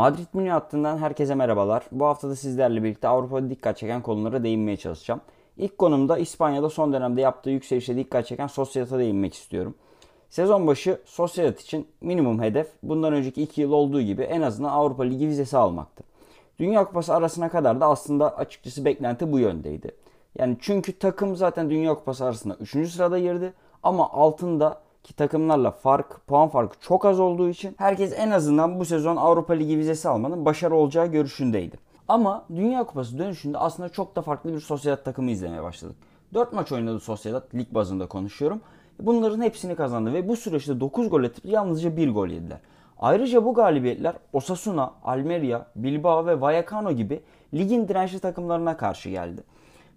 Madrid Münih hattından herkese merhabalar. Bu hafta da sizlerle birlikte Avrupa'da dikkat çeken konulara değinmeye çalışacağım. İlk konumda İspanya'da son dönemde yaptığı yükselişe dikkat çeken Sociedad'a değinmek istiyorum. Sezon başı Sociedad için minimum hedef bundan önceki 2 yıl olduğu gibi en azından Avrupa Ligi vizesi almaktı. Dünya Kupası arasına kadar da aslında açıkçası beklenti bu yöndeydi. Yani çünkü takım zaten Dünya Kupası arasında 3. sırada girdi ama altında ki takımlarla fark, puan farkı çok az olduğu için herkes en azından bu sezon Avrupa Ligi vizesi almanın başarı olacağı görüşündeydi. Ama Dünya Kupası dönüşünde aslında çok da farklı bir Sociedad takımı izlemeye başladık. 4 maç oynadı Sociedad, lig bazında konuşuyorum. Bunların hepsini kazandı ve bu süreçte 9 gol atıp yalnızca 1 gol yediler. Ayrıca bu galibiyetler Osasuna, Almeria, Bilbao ve Vallecano gibi ligin dirençli takımlarına karşı geldi.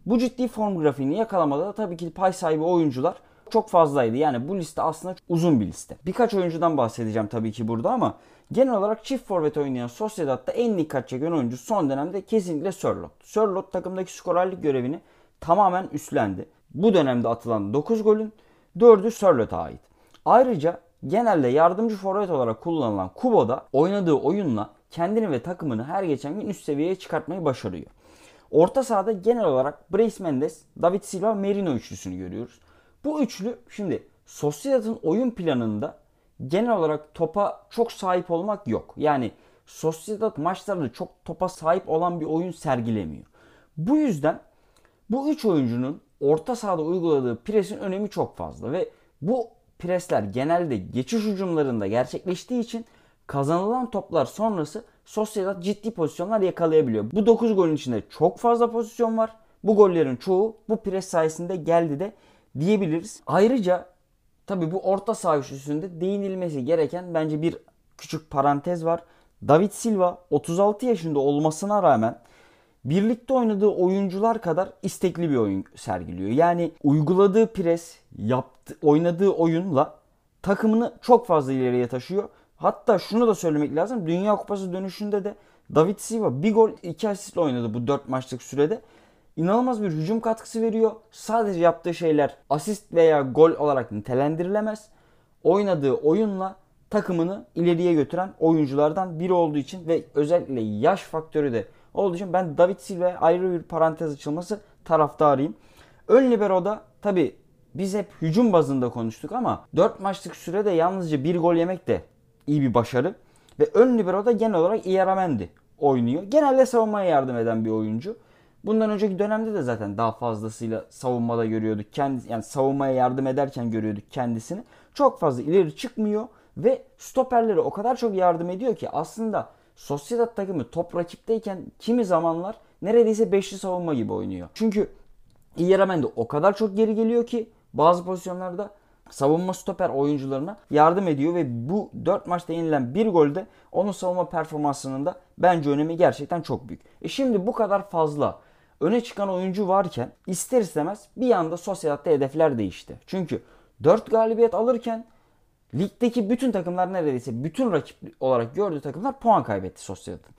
Bu ciddi form grafiğini yakalamada da tabii ki pay sahibi oyuncular çok fazlaydı. Yani bu liste aslında uzun bir liste. Birkaç oyuncudan bahsedeceğim tabii ki burada ama genel olarak çift forvet oynayan Sociedad'da en dikkat çeken oyuncu son dönemde kesinlikle Sörlot. Sörlot takımdaki skorerlik görevini tamamen üstlendi. Bu dönemde atılan 9 golün 4'ü Sörlot'a ait. Ayrıca genelde yardımcı forvet olarak kullanılan Kubo da oynadığı oyunla kendini ve takımını her geçen gün üst seviyeye çıkartmayı başarıyor. Orta sahada genel olarak Bryce Mendes, David Silva, Merino üçlüsünü görüyoruz. Bu üçlü şimdi Sociedad'ın oyun planında genel olarak topa çok sahip olmak yok. Yani Sociedad maçlarda çok topa sahip olan bir oyun sergilemiyor. Bu yüzden bu üç oyuncunun orta sahada uyguladığı presin önemi çok fazla ve bu presler genelde geçiş hücumlarında gerçekleştiği için kazanılan toplar sonrası Sociedad ciddi pozisyonlar yakalayabiliyor. Bu 9 golün içinde çok fazla pozisyon var. Bu gollerin çoğu bu pres sayesinde geldi de diyebiliriz. Ayrıca tabi bu orta saha üçlüsünde değinilmesi gereken bence bir küçük parantez var. David Silva 36 yaşında olmasına rağmen birlikte oynadığı oyuncular kadar istekli bir oyun sergiliyor. Yani uyguladığı pres, yaptı, oynadığı oyunla takımını çok fazla ileriye taşıyor. Hatta şunu da söylemek lazım. Dünya Kupası dönüşünde de David Silva bir gol iki asistle oynadı bu 4 maçlık sürede. İnanılmaz bir hücum katkısı veriyor. Sadece yaptığı şeyler asist veya gol olarak nitelendirilemez. Oynadığı oyunla takımını ileriye götüren oyunculardan biri olduğu için ve özellikle yaş faktörü de olduğu için ben David Silva'ya ayrı bir parantez açılması taraftarıyım. Ön libero'da tabi biz hep hücum bazında konuştuk ama 4 maçlık sürede yalnızca bir gol yemek de iyi bir başarı. Ve ön libero'da genel olarak Ieramendi oynuyor. Genelde savunmaya yardım eden bir oyuncu. Bundan önceki dönemde de zaten daha fazlasıyla savunmada görüyorduk. Kendi, yani savunmaya yardım ederken görüyorduk kendisini. Çok fazla ileri çıkmıyor ve stoperlere o kadar çok yardım ediyor ki aslında Sociedad takımı top rakipteyken kimi zamanlar neredeyse beşli savunma gibi oynuyor. Çünkü Ieramendi o kadar çok geri geliyor ki bazı pozisyonlarda savunma stoper oyuncularına yardım ediyor ve bu 4 maçta yenilen bir golde onun savunma performansının da bence önemi gerçekten çok büyük. E şimdi bu kadar fazla öne çıkan oyuncu varken ister istemez bir anda Sociedad'da hedefler değişti. Çünkü 4 galibiyet alırken ligdeki bütün takımlar neredeyse bütün rakip olarak gördüğü takımlar puan kaybetti Sociedad'ın.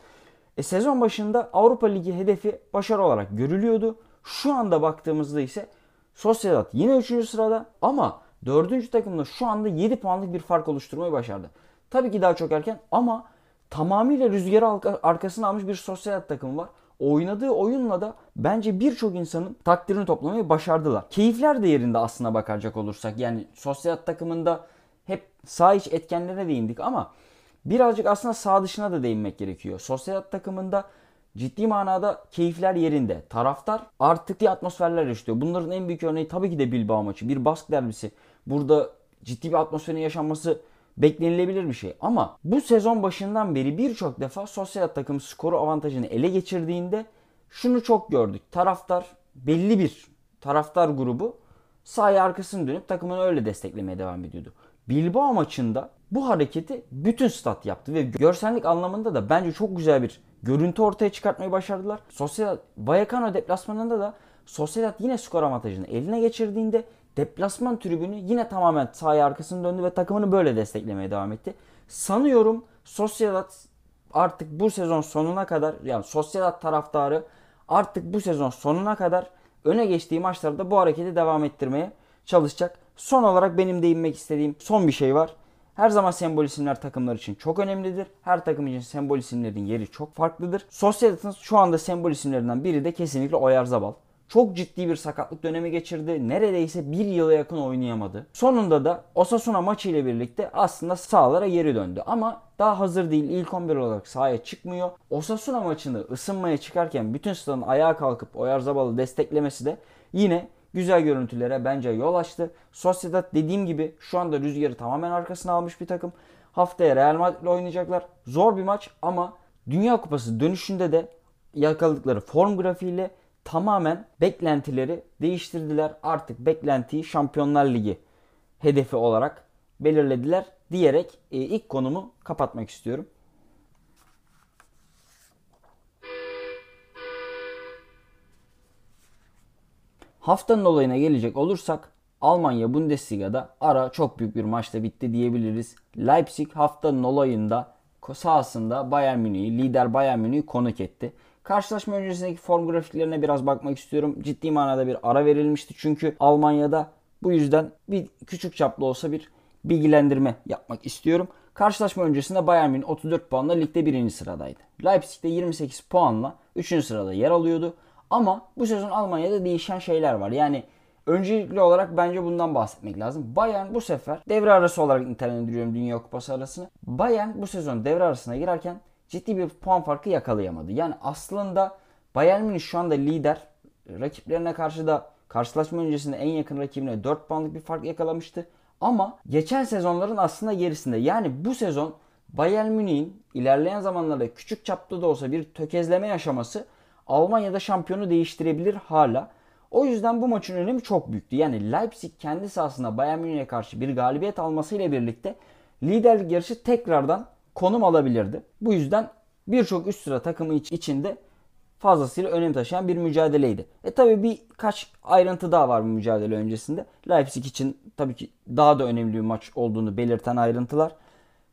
E sezon başında Avrupa Ligi hedefi başarı olarak görülüyordu. Şu anda baktığımızda ise Sociedad yine 3. sırada ama 4. takımda şu anda 7 puanlık bir fark oluşturmayı başardı. Tabii ki daha çok erken ama tamamıyla rüzgarı arkasına almış bir Sociedad takımı var oynadığı oyunla da bence birçok insanın takdirini toplamayı başardılar. Keyifler de yerinde aslına bakacak olursak. Yani sosyal takımında hep sağ iç etkenlerine değindik ama birazcık aslında sağ dışına da değinmek gerekiyor. Sosyal takımında ciddi manada keyifler yerinde. Taraftar artık bir atmosferler yaşıyor. Bunların en büyük örneği tabii ki de Bilbao maçı. Bir bask derbisi. Burada ciddi bir atmosferin yaşanması beklenilebilir bir şey. Ama bu sezon başından beri birçok defa sosyal takım skoru avantajını ele geçirdiğinde şunu çok gördük. Taraftar belli bir taraftar grubu sahaya arkasını dönüp takımını öyle desteklemeye devam ediyordu. Bilbao maçında bu hareketi bütün stat yaptı ve görsellik anlamında da bence çok güzel bir görüntü ortaya çıkartmayı başardılar. Sosyal Vallecano deplasmanında da Sociedad yine skor avantajını eline geçirdiğinde deplasman tribünü yine tamamen sahaya arkasını döndü ve takımını böyle desteklemeye devam etti. Sanıyorum Sociedad artık bu sezon sonuna kadar yani Sociedad taraftarı artık bu sezon sonuna kadar öne geçtiği maçlarda bu hareketi devam ettirmeye çalışacak. Son olarak benim değinmek istediğim son bir şey var. Her zaman sembol isimler takımlar için çok önemlidir. Her takım için sembol isimlerin yeri çok farklıdır. Society'nin şu anda sembol isimlerinden biri de kesinlikle Oyarzabal. Çok ciddi bir sakatlık dönemi geçirdi. Neredeyse bir yıla yakın oynayamadı. Sonunda da Osasuna maçı ile birlikte aslında sahalara geri döndü. Ama daha hazır değil. İlk 11 olarak sahaya çıkmıyor. Osasuna maçını ısınmaya çıkarken bütün stadın ayağa kalkıp Oyarzabal'ı desteklemesi de yine güzel görüntülere bence yol açtı. Sociedad dediğim gibi şu anda rüzgarı tamamen arkasına almış bir takım. Haftaya Real Madrid ile oynayacaklar. Zor bir maç ama Dünya Kupası dönüşünde de yakaladıkları form grafiğiyle tamamen beklentileri değiştirdiler. Artık beklentiyi Şampiyonlar Ligi hedefi olarak belirlediler diyerek e, ilk konumu kapatmak istiyorum. Haftanın olayına gelecek olursak Almanya Bundesliga'da ara çok büyük bir maçla bitti diyebiliriz. Leipzig haftanın olayında sahasında Bayern Münih'i, lider Bayern Münih'i konuk etti. Karşılaşma öncesindeki form grafiklerine biraz bakmak istiyorum. Ciddi manada bir ara verilmişti çünkü Almanya'da bu yüzden bir küçük çaplı olsa bir bilgilendirme yapmak istiyorum. Karşılaşma öncesinde Bayern Münih 34 puanla ligde birinci sıradaydı. Leipzig de 28 puanla 3. sırada yer alıyordu. Ama bu sezon Almanya'da değişen şeyler var. Yani öncelikli olarak bence bundan bahsetmek lazım. Bayern bu sefer devre arası olarak nitelendiriyorum Dünya Kupası arasını. Bayern bu sezon devre arasına girerken ciddi bir puan farkı yakalayamadı. Yani aslında Bayern Münih şu anda lider. Rakiplerine karşı da karşılaşma öncesinde en yakın rakibine 4 puanlık bir fark yakalamıştı. Ama geçen sezonların aslında gerisinde. Yani bu sezon Bayern Münih'in ilerleyen zamanlarda küçük çapta da olsa bir tökezleme yaşaması Almanya'da şampiyonu değiştirebilir hala. O yüzden bu maçın önemi çok büyüktü. Yani Leipzig kendi sahasında Bayern Münih'e karşı bir galibiyet almasıyla birlikte liderlik yarışı tekrardan konum alabilirdi. Bu yüzden birçok üst sıra takımı içinde fazlasıyla önem taşıyan bir mücadeleydi. E tabi birkaç ayrıntı daha var bu mücadele öncesinde. Leipzig için tabii ki daha da önemli bir maç olduğunu belirten ayrıntılar.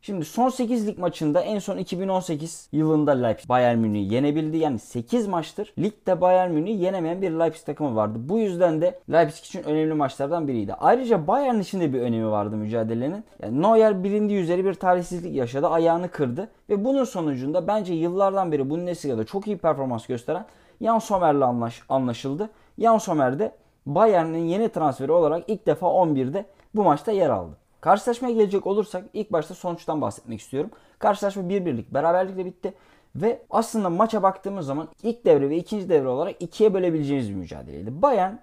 Şimdi son 8 lig maçında en son 2018 yılında Leipzig Bayern Münih'i yenebildi. Yani 8 maçtır ligde Bayern Münih'i yenemeyen bir Leipzig takımı vardı. Bu yüzden de Leipzig için önemli maçlardan biriydi. Ayrıca Bayern için de bir önemi vardı mücadelenin. Yani Neuer bilindiği üzere bir talihsizlik yaşadı. Ayağını kırdı. Ve bunun sonucunda bence yıllardan beri Bundesliga'da çok iyi performans gösteren Jan Sommer'le anlaş, anlaşıldı. Jan Sommer de Bayern'in yeni transferi olarak ilk defa 11'de bu maçta yer aldı. Karşılaşmaya gelecek olursak ilk başta sonuçtan bahsetmek istiyorum. Karşılaşma 1-1'lik beraberlikle bitti. Ve aslında maça baktığımız zaman ilk devre ve ikinci devre olarak ikiye bölebileceğimiz bir mücadeleydi. Bayern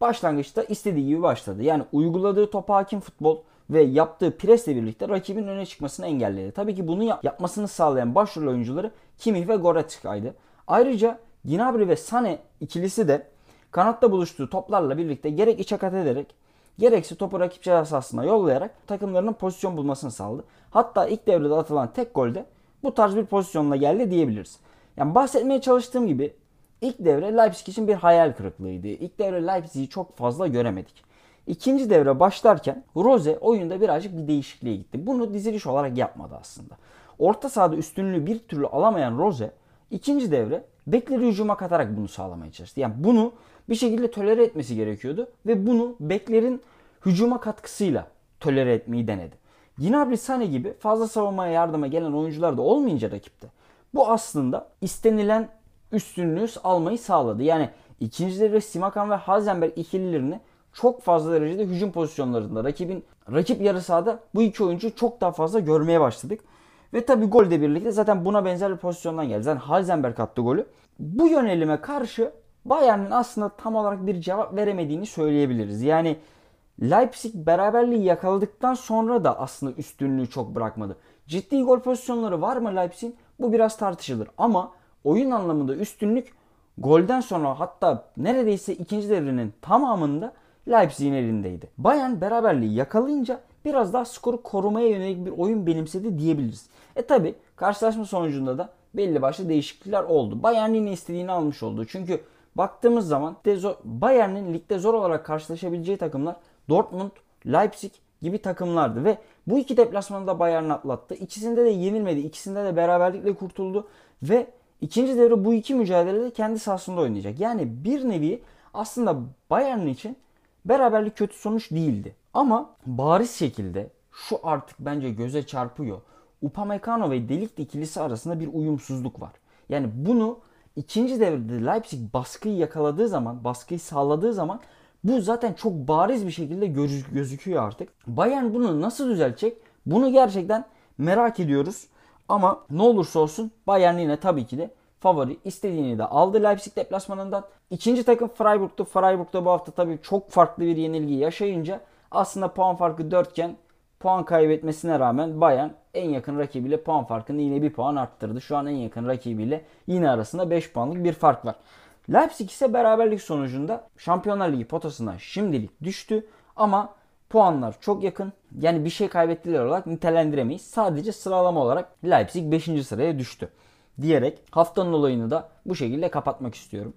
başlangıçta istediği gibi başladı. Yani uyguladığı topa hakim futbol ve yaptığı presle birlikte rakibin öne çıkmasını engelledi. Tabii ki bunu yap- yapmasını sağlayan başrol oyuncuları Kimmich ve Goretzka'ydı. Ayrıca Gnabry ve Sane ikilisi de kanatta buluştuğu toplarla birlikte gerek içe kat ederek gerekse topu rakip ceza sahasına yollayarak takımlarının pozisyon bulmasını sağladı. Hatta ilk devrede atılan tek golde bu tarz bir pozisyonla geldi diyebiliriz. Yani bahsetmeye çalıştığım gibi ilk devre Leipzig için bir hayal kırıklığıydı. İlk devre Leipzig'i çok fazla göremedik. İkinci devre başlarken Rose oyunda birazcık bir değişikliğe gitti. Bunu diziliş olarak yapmadı aslında. Orta sahada üstünlüğü bir türlü alamayan Rose ikinci devre bekleri hücuma katarak bunu sağlamaya çalıştı. Yani bunu bir şekilde tolere etmesi gerekiyordu ve bunu beklerin hücuma katkısıyla tolere etmeyi denedi. Gnabry Sane gibi fazla savunmaya yardıma gelen oyuncular da olmayınca rakipte bu aslında istenilen üstünlüğü almayı sağladı. Yani ikinci devre Simakan ve Hazenberg ikililerini çok fazla derecede hücum pozisyonlarında rakibin rakip yarı sahada bu iki oyuncu çok daha fazla görmeye başladık. Ve tabi gol de birlikte zaten buna benzer bir pozisyondan geldi. Zaten Heisenberg attı golü. Bu yönelime karşı Bayern'in aslında tam olarak bir cevap veremediğini söyleyebiliriz. Yani Leipzig beraberliği yakaladıktan sonra da aslında üstünlüğü çok bırakmadı. Ciddi gol pozisyonları var mı Leipzig'in? Bu biraz tartışılır. Ama oyun anlamında üstünlük golden sonra hatta neredeyse ikinci devrenin tamamında Leipzig'in elindeydi. Bayern beraberliği yakalayınca biraz daha skoru korumaya yönelik bir oyun benimsedi diyebiliriz. E tabi karşılaşma sonucunda da belli başlı değişiklikler oldu. Bayern yine istediğini almış oldu. Çünkü baktığımız zaman Bayern'in ligde zor olarak karşılaşabileceği takımlar Dortmund, Leipzig gibi takımlardı ve bu iki deplasmanda Bayern atlattı. İkisinde de yenilmedi. İkisinde de beraberlikle kurtuldu ve ikinci devre bu iki mücadelede kendi sahasında oynayacak. Yani bir nevi aslında Bayern için beraberlik kötü sonuç değildi. Ama bariz şekilde şu artık bence göze çarpıyor. Upamecano ve Delikt ikilisi arasında bir uyumsuzluk var. Yani bunu ikinci devrede Leipzig baskıyı yakaladığı zaman, baskıyı sağladığı zaman bu zaten çok bariz bir şekilde göz, gözüküyor artık. Bayern bunu nasıl düzeltecek? Bunu gerçekten merak ediyoruz. Ama ne olursa olsun Bayern yine tabii ki de favori. istediğini de aldı Leipzig deplasmanından. İkinci takım Freiburg'tu. Freiburg'da bu hafta tabii çok farklı bir yenilgi yaşayınca aslında puan farkı 4 iken puan kaybetmesine rağmen Bayern en yakın rakibiyle puan farkını yine bir puan arttırdı. Şu an en yakın rakibiyle yine arasında 5 puanlık bir fark var. Leipzig ise beraberlik sonucunda Şampiyonlar Ligi potasından şimdilik düştü ama puanlar çok yakın. Yani bir şey kaybettiler olarak nitelendiremeyiz. Sadece sıralama olarak Leipzig 5. sıraya düştü. Diyerek haftanın olayını da bu şekilde kapatmak istiyorum.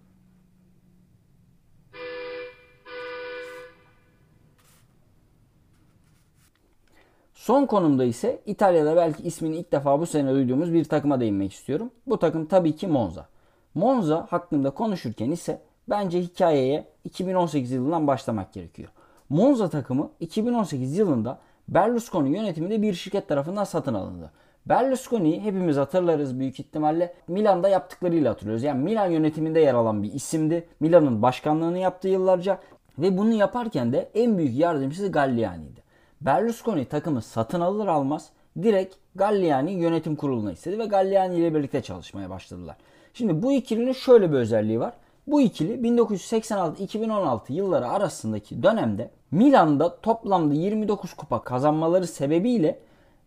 Son konumda ise İtalya'da belki ismini ilk defa bu sene duyduğumuz bir takıma değinmek istiyorum. Bu takım tabii ki Monza. Monza hakkında konuşurken ise bence hikayeye 2018 yılından başlamak gerekiyor. Monza takımı 2018 yılında Berlusconi yönetiminde bir şirket tarafından satın alındı. Berlusconi'yi hepimiz hatırlarız büyük ihtimalle. Milan'da yaptıklarıyla hatırlıyoruz. Yani Milan yönetiminde yer alan bir isimdi. Milan'ın başkanlığını yaptı yıllarca ve bunu yaparken de en büyük yardımcısı Galliani'ydi. Berlusconi takımı satın alır almaz direkt Galliani yönetim kuruluna istedi ve Galliani ile birlikte çalışmaya başladılar. Şimdi bu ikilinin şöyle bir özelliği var. Bu ikili 1986-2016 yılları arasındaki dönemde Milan'da toplamda 29 kupa kazanmaları sebebiyle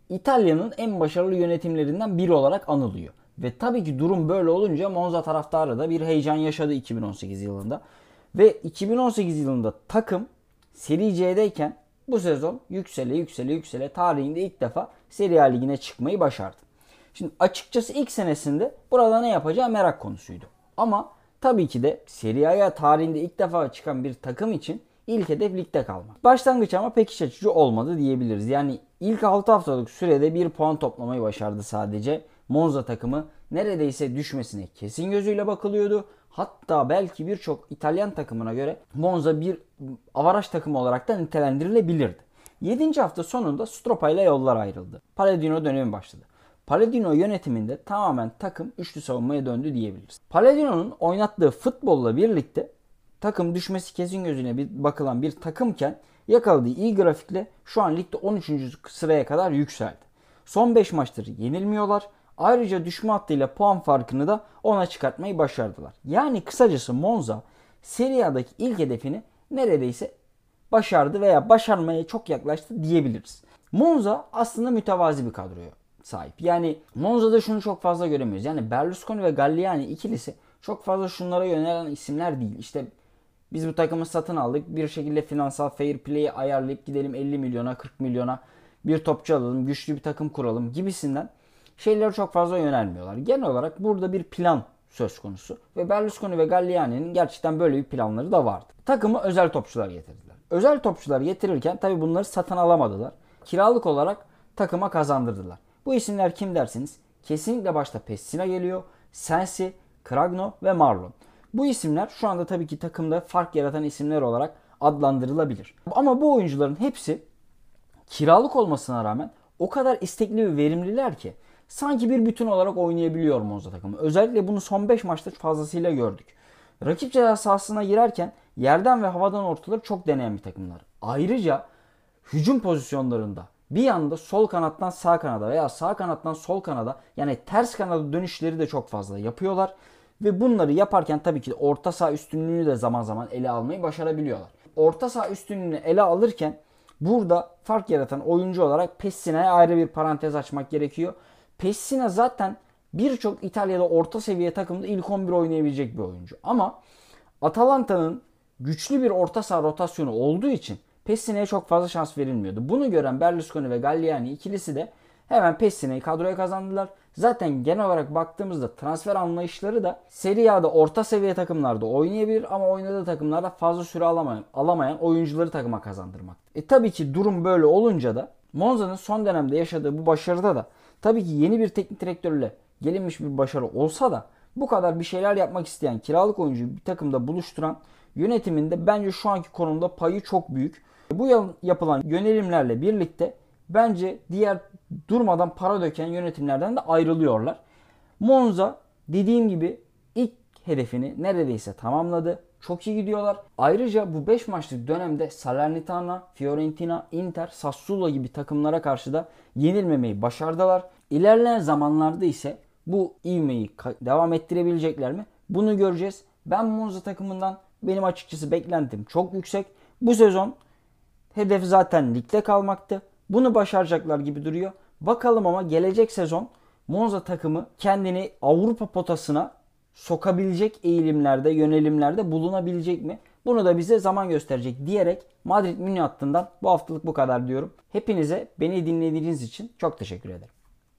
İtalya'nın en başarılı yönetimlerinden biri olarak anılıyor. Ve tabii ki durum böyle olunca Monza taraftarı da bir heyecan yaşadı 2018 yılında. Ve 2018 yılında takım Serie C'deyken bu sezon yüksele yüksele yüksele tarihinde ilk defa Serie A ligine çıkmayı başardı. Şimdi açıkçası ilk senesinde burada ne yapacağı merak konusuydu. Ama tabii ki de Serie A'ya tarihinde ilk defa çıkan bir takım için ilk hedef ligde kalmak. Başlangıç ama pek iç açıcı olmadı diyebiliriz. Yani ilk 6 haftalık sürede bir puan toplamayı başardı sadece. Monza takımı neredeyse düşmesine kesin gözüyle bakılıyordu. Hatta belki birçok İtalyan takımına göre Monza bir avaraj takımı olarak da nitelendirilebilirdi. 7. hafta sonunda Stropa ile yollar ayrıldı. Palladino dönemi başladı. Palladino yönetiminde tamamen takım üçlü savunmaya döndü diyebiliriz. Palladino'nun oynattığı futbolla birlikte takım düşmesi kesin gözüne bir bakılan bir takımken yakaladığı iyi grafikle şu an ligde 13. sıraya kadar yükseldi. Son 5 maçtır yenilmiyorlar. Ayrıca düşme hattıyla puan farkını da ona çıkartmayı başardılar. Yani kısacası Monza Serie A'daki ilk hedefini neredeyse başardı veya başarmaya çok yaklaştı diyebiliriz. Monza aslında mütevazi bir kadroya sahip. Yani Monza'da şunu çok fazla göremiyoruz. Yani Berlusconi ve Galliani ikilisi çok fazla şunlara yönelen isimler değil. İşte biz bu takımı satın aldık. Bir şekilde finansal fair play'i ayarlayıp gidelim 50 milyona 40 milyona bir topçu alalım. Güçlü bir takım kuralım gibisinden şeylere çok fazla yönelmiyorlar. Genel olarak burada bir plan söz konusu. Ve Berlusconi ve Galliani'nin gerçekten böyle bir planları da vardı. Takımı özel topçular getirdiler. Özel topçular getirirken tabi bunları satın alamadılar. Kiralık olarak takıma kazandırdılar. Bu isimler kim dersiniz? Kesinlikle başta Pessina geliyor. Sensi, Kragno ve Marlon. Bu isimler şu anda tabii ki takımda fark yaratan isimler olarak adlandırılabilir. Ama bu oyuncuların hepsi kiralık olmasına rağmen o kadar istekli ve verimliler ki sanki bir bütün olarak oynayabiliyor Monza takımı. Özellikle bunu son 5 maçta fazlasıyla gördük. Rakip ceza sahasına girerken yerden ve havadan ortaları çok deneyen bir takımlar. Ayrıca hücum pozisyonlarında bir yanda sol kanattan sağ kanada veya sağ kanattan sol kanada yani ters kanada dönüşleri de çok fazla yapıyorlar. Ve bunları yaparken tabii ki orta saha üstünlüğünü de zaman zaman ele almayı başarabiliyorlar. Orta saha üstünlüğünü ele alırken burada fark yaratan oyuncu olarak Pessina'ya ayrı bir parantez açmak gerekiyor. Pessina zaten birçok İtalya'da orta seviye takımda ilk 11 oynayabilecek bir oyuncu. Ama Atalanta'nın güçlü bir orta saha rotasyonu olduğu için Pessina'ya çok fazla şans verilmiyordu. Bunu gören Berlusconi ve Galliani ikilisi de hemen Pessina'yı kadroya kazandılar. Zaten genel olarak baktığımızda transfer anlayışları da Serie A'da orta seviye takımlarda oynayabilir ama oynadığı takımlarda fazla süre alamayan, alamayan oyuncuları takıma kazandırmak. E tabii ki durum böyle olunca da Monza'nın son dönemde yaşadığı bu başarıda da tabii ki yeni bir teknik direktörle gelinmiş bir başarı olsa da bu kadar bir şeyler yapmak isteyen kiralık oyuncuyu bir takımda buluşturan yönetiminde bence şu anki konumda payı çok büyük. Bu yapılan yönelimlerle birlikte bence diğer durmadan para döken yönetimlerden de ayrılıyorlar. Monza dediğim gibi ilk hedefini neredeyse tamamladı. Çok iyi gidiyorlar. Ayrıca bu 5 maçlık dönemde Salernitana, Fiorentina, Inter, Sassuolo gibi takımlara karşı da yenilmemeyi başardılar. İlerleyen zamanlarda ise bu ivmeyi devam ettirebilecekler mi? Bunu göreceğiz. Ben Monza takımından benim açıkçası beklentim çok yüksek. Bu sezon hedef zaten ligde kalmaktı. Bunu başaracaklar gibi duruyor. Bakalım ama gelecek sezon Monza takımı kendini Avrupa potasına sokabilecek eğilimlerde, yönelimlerde bulunabilecek mi? Bunu da bize zaman gösterecek diyerek Madrid Münih hattından bu haftalık bu kadar diyorum. Hepinize beni dinlediğiniz için çok teşekkür ederim.